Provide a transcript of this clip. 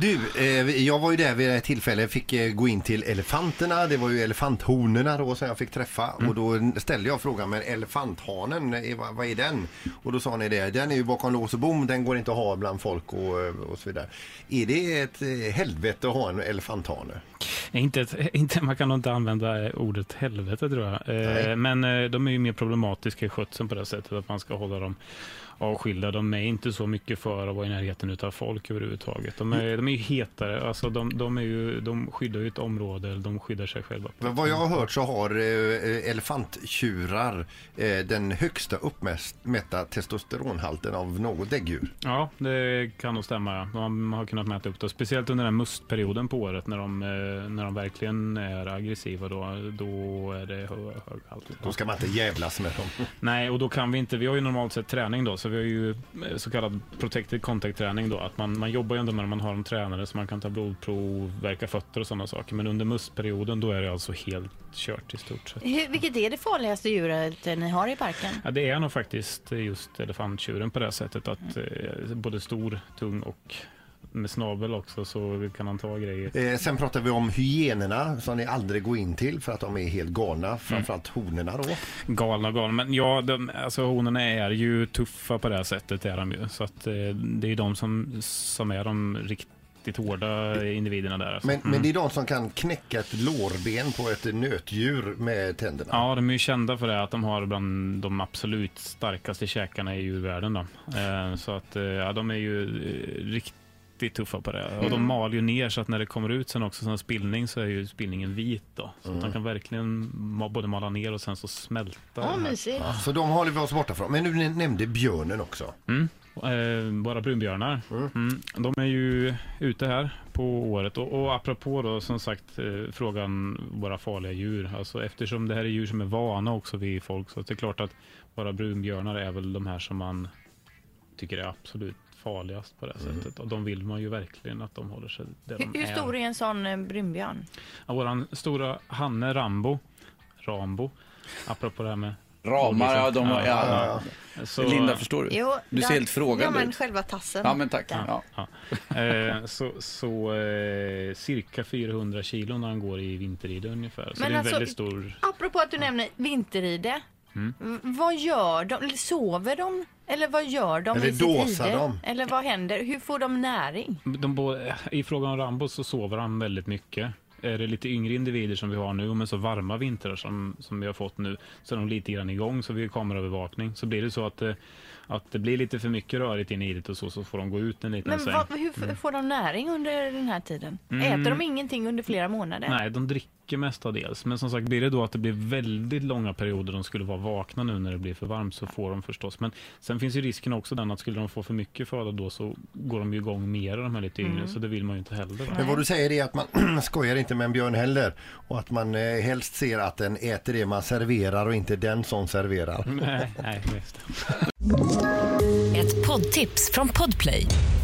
Du, eh, jag var ju där vid ett tillfälle, fick eh, gå in till elefanterna. Det var ju elefanthonorna då som jag fick träffa. Och då ställde jag frågan, men elefanthanen, eh, vad, vad är den? Och då sa ni det, den är ju bakom lås och bom, den går inte att ha bland folk och, eh, och så vidare. Är det ett eh, helvete att ha en elefanthane? Nej, Inte, ett, inte, man kan nog inte använda eh, ordet helvete tror jag. Nej. Eh, men eh, de är ju mer problematiska i skötseln på det sättet att man ska hålla dem avskilda. De är inte så mycket för att vara i närheten av folk överhuvudtaget. De är, de är ju hetare, alltså de, de, är ju, de skyddar ju ett område, eller de skyddar sig själva. Men vad jag har hört så har eh, elefanttjurar eh, den högsta uppmätta testosteronhalten av något däggdjur. Ja, det kan nog stämma. Man har kunnat mäta upp det. Speciellt under den här mustperioden på året när de, eh, när de verkligen är aggressiva. Då, då är det hö- hög halt. Då ska man inte jävlas med dem. Nej, och då kan vi inte. Vi har ju normalt sett träning då, så vi har ju eh, så kallad protected contact träning då. Att man, man jobbar ju ändå med man har en tränare så man kan ta blodprov, verka fötter och sådana saker. Men under mustperioden då är det alltså helt kört i stort sett. Hur, vilket är det farligaste djuret ni har i parken? Ja, det är nog faktiskt just elefanttjuren på det sättet att eh, både stor, tung och med snabel också så kan han ta grejer. Eh, sen pratar vi om hyenorna som ni aldrig går in till för att de är helt galna. Framförallt honorna då. Galna och galna. Men ja, de, alltså honorna är ju tuffa på det här sättet. Är de ju. Så att, eh, det är de som, som är de riktigt hårda individerna där. Alltså. Men, men det är de som kan knäcka ett lårben på ett nötdjur med tänderna. Ja, de är ju kända för det, att de har bland de absolut starkaste käkarna i djurvärlden. Då. Eh, så att eh, ja, de är ju eh, riktigt tuffa på det. Och Mm. de mal ju ner så att när det kommer ut sen också som en spillning så är ju spillningen vit. Då. Så Mm. att de kan verkligen både mala ner och sen så smälta. Ja, mysigt. Ja, så de håller vi oss borta från. Men du nämnde björnen också. Mm. Eh, våra brunbjörnar. Mm. De är ju ute här på året. Och, och apropå då som sagt eh, frågan våra farliga djur. Alltså eftersom det här är djur som är vana också vid folk så det är klart att våra brunbjörnar är väl de här som man tycker är absolut farligast på det här sättet. Och de vill man ju verkligen att de håller sig där Hur, de hur är. stor är en sån eh, brunbjörn? Ja, våran stora Hanne Rambo, Rambo, apropå det här med Ramar, ja, de har, ja, så, Linda, förstår du? Jo, du ser där- helt Ja, frågande men ut. själva tassen. Ja, men tack. Ja. Ja. Eh, så så eh, cirka 400 kilo när han går i vinteride ungefär. Så Men det är alltså- väldigt stor... Apropå att du nämner vinteride. Mm. Vad gör de? Sover de? Eller vad gör de Eller i sitt dåsar ide? de? Eller vad händer? Hur får de näring? De bo, I fråga om Rambo så sover han väldigt mycket. Är det lite yngre individer som vi har nu, med så varma vintrar som, som vi har fått nu, så är de lite grann igång, så vi har kameraövervakning. Så blir det så att, eh, att det blir lite för mycket rörigt in i idet och så, så får de gå ut en liten Men sväng. hur f- får de näring under den här tiden? Mm. Äter de ingenting under flera månader? Nej, de dricker mestadels. Men som sagt, blir det då att det blir väldigt långa perioder de skulle vara vakna nu när det blir för varmt så får de förstås. Men sen finns ju risken också den att skulle de få för mycket föda då så går de ju igång mer de här lite yngre. Så det vill man ju inte heller. Va? Men vad du säger är att man skojar inte med en björn heller. Och att man eh, helst ser att den äter det man serverar och inte den som serverar. nej, nej, just det. Ett poddtips från Podplay.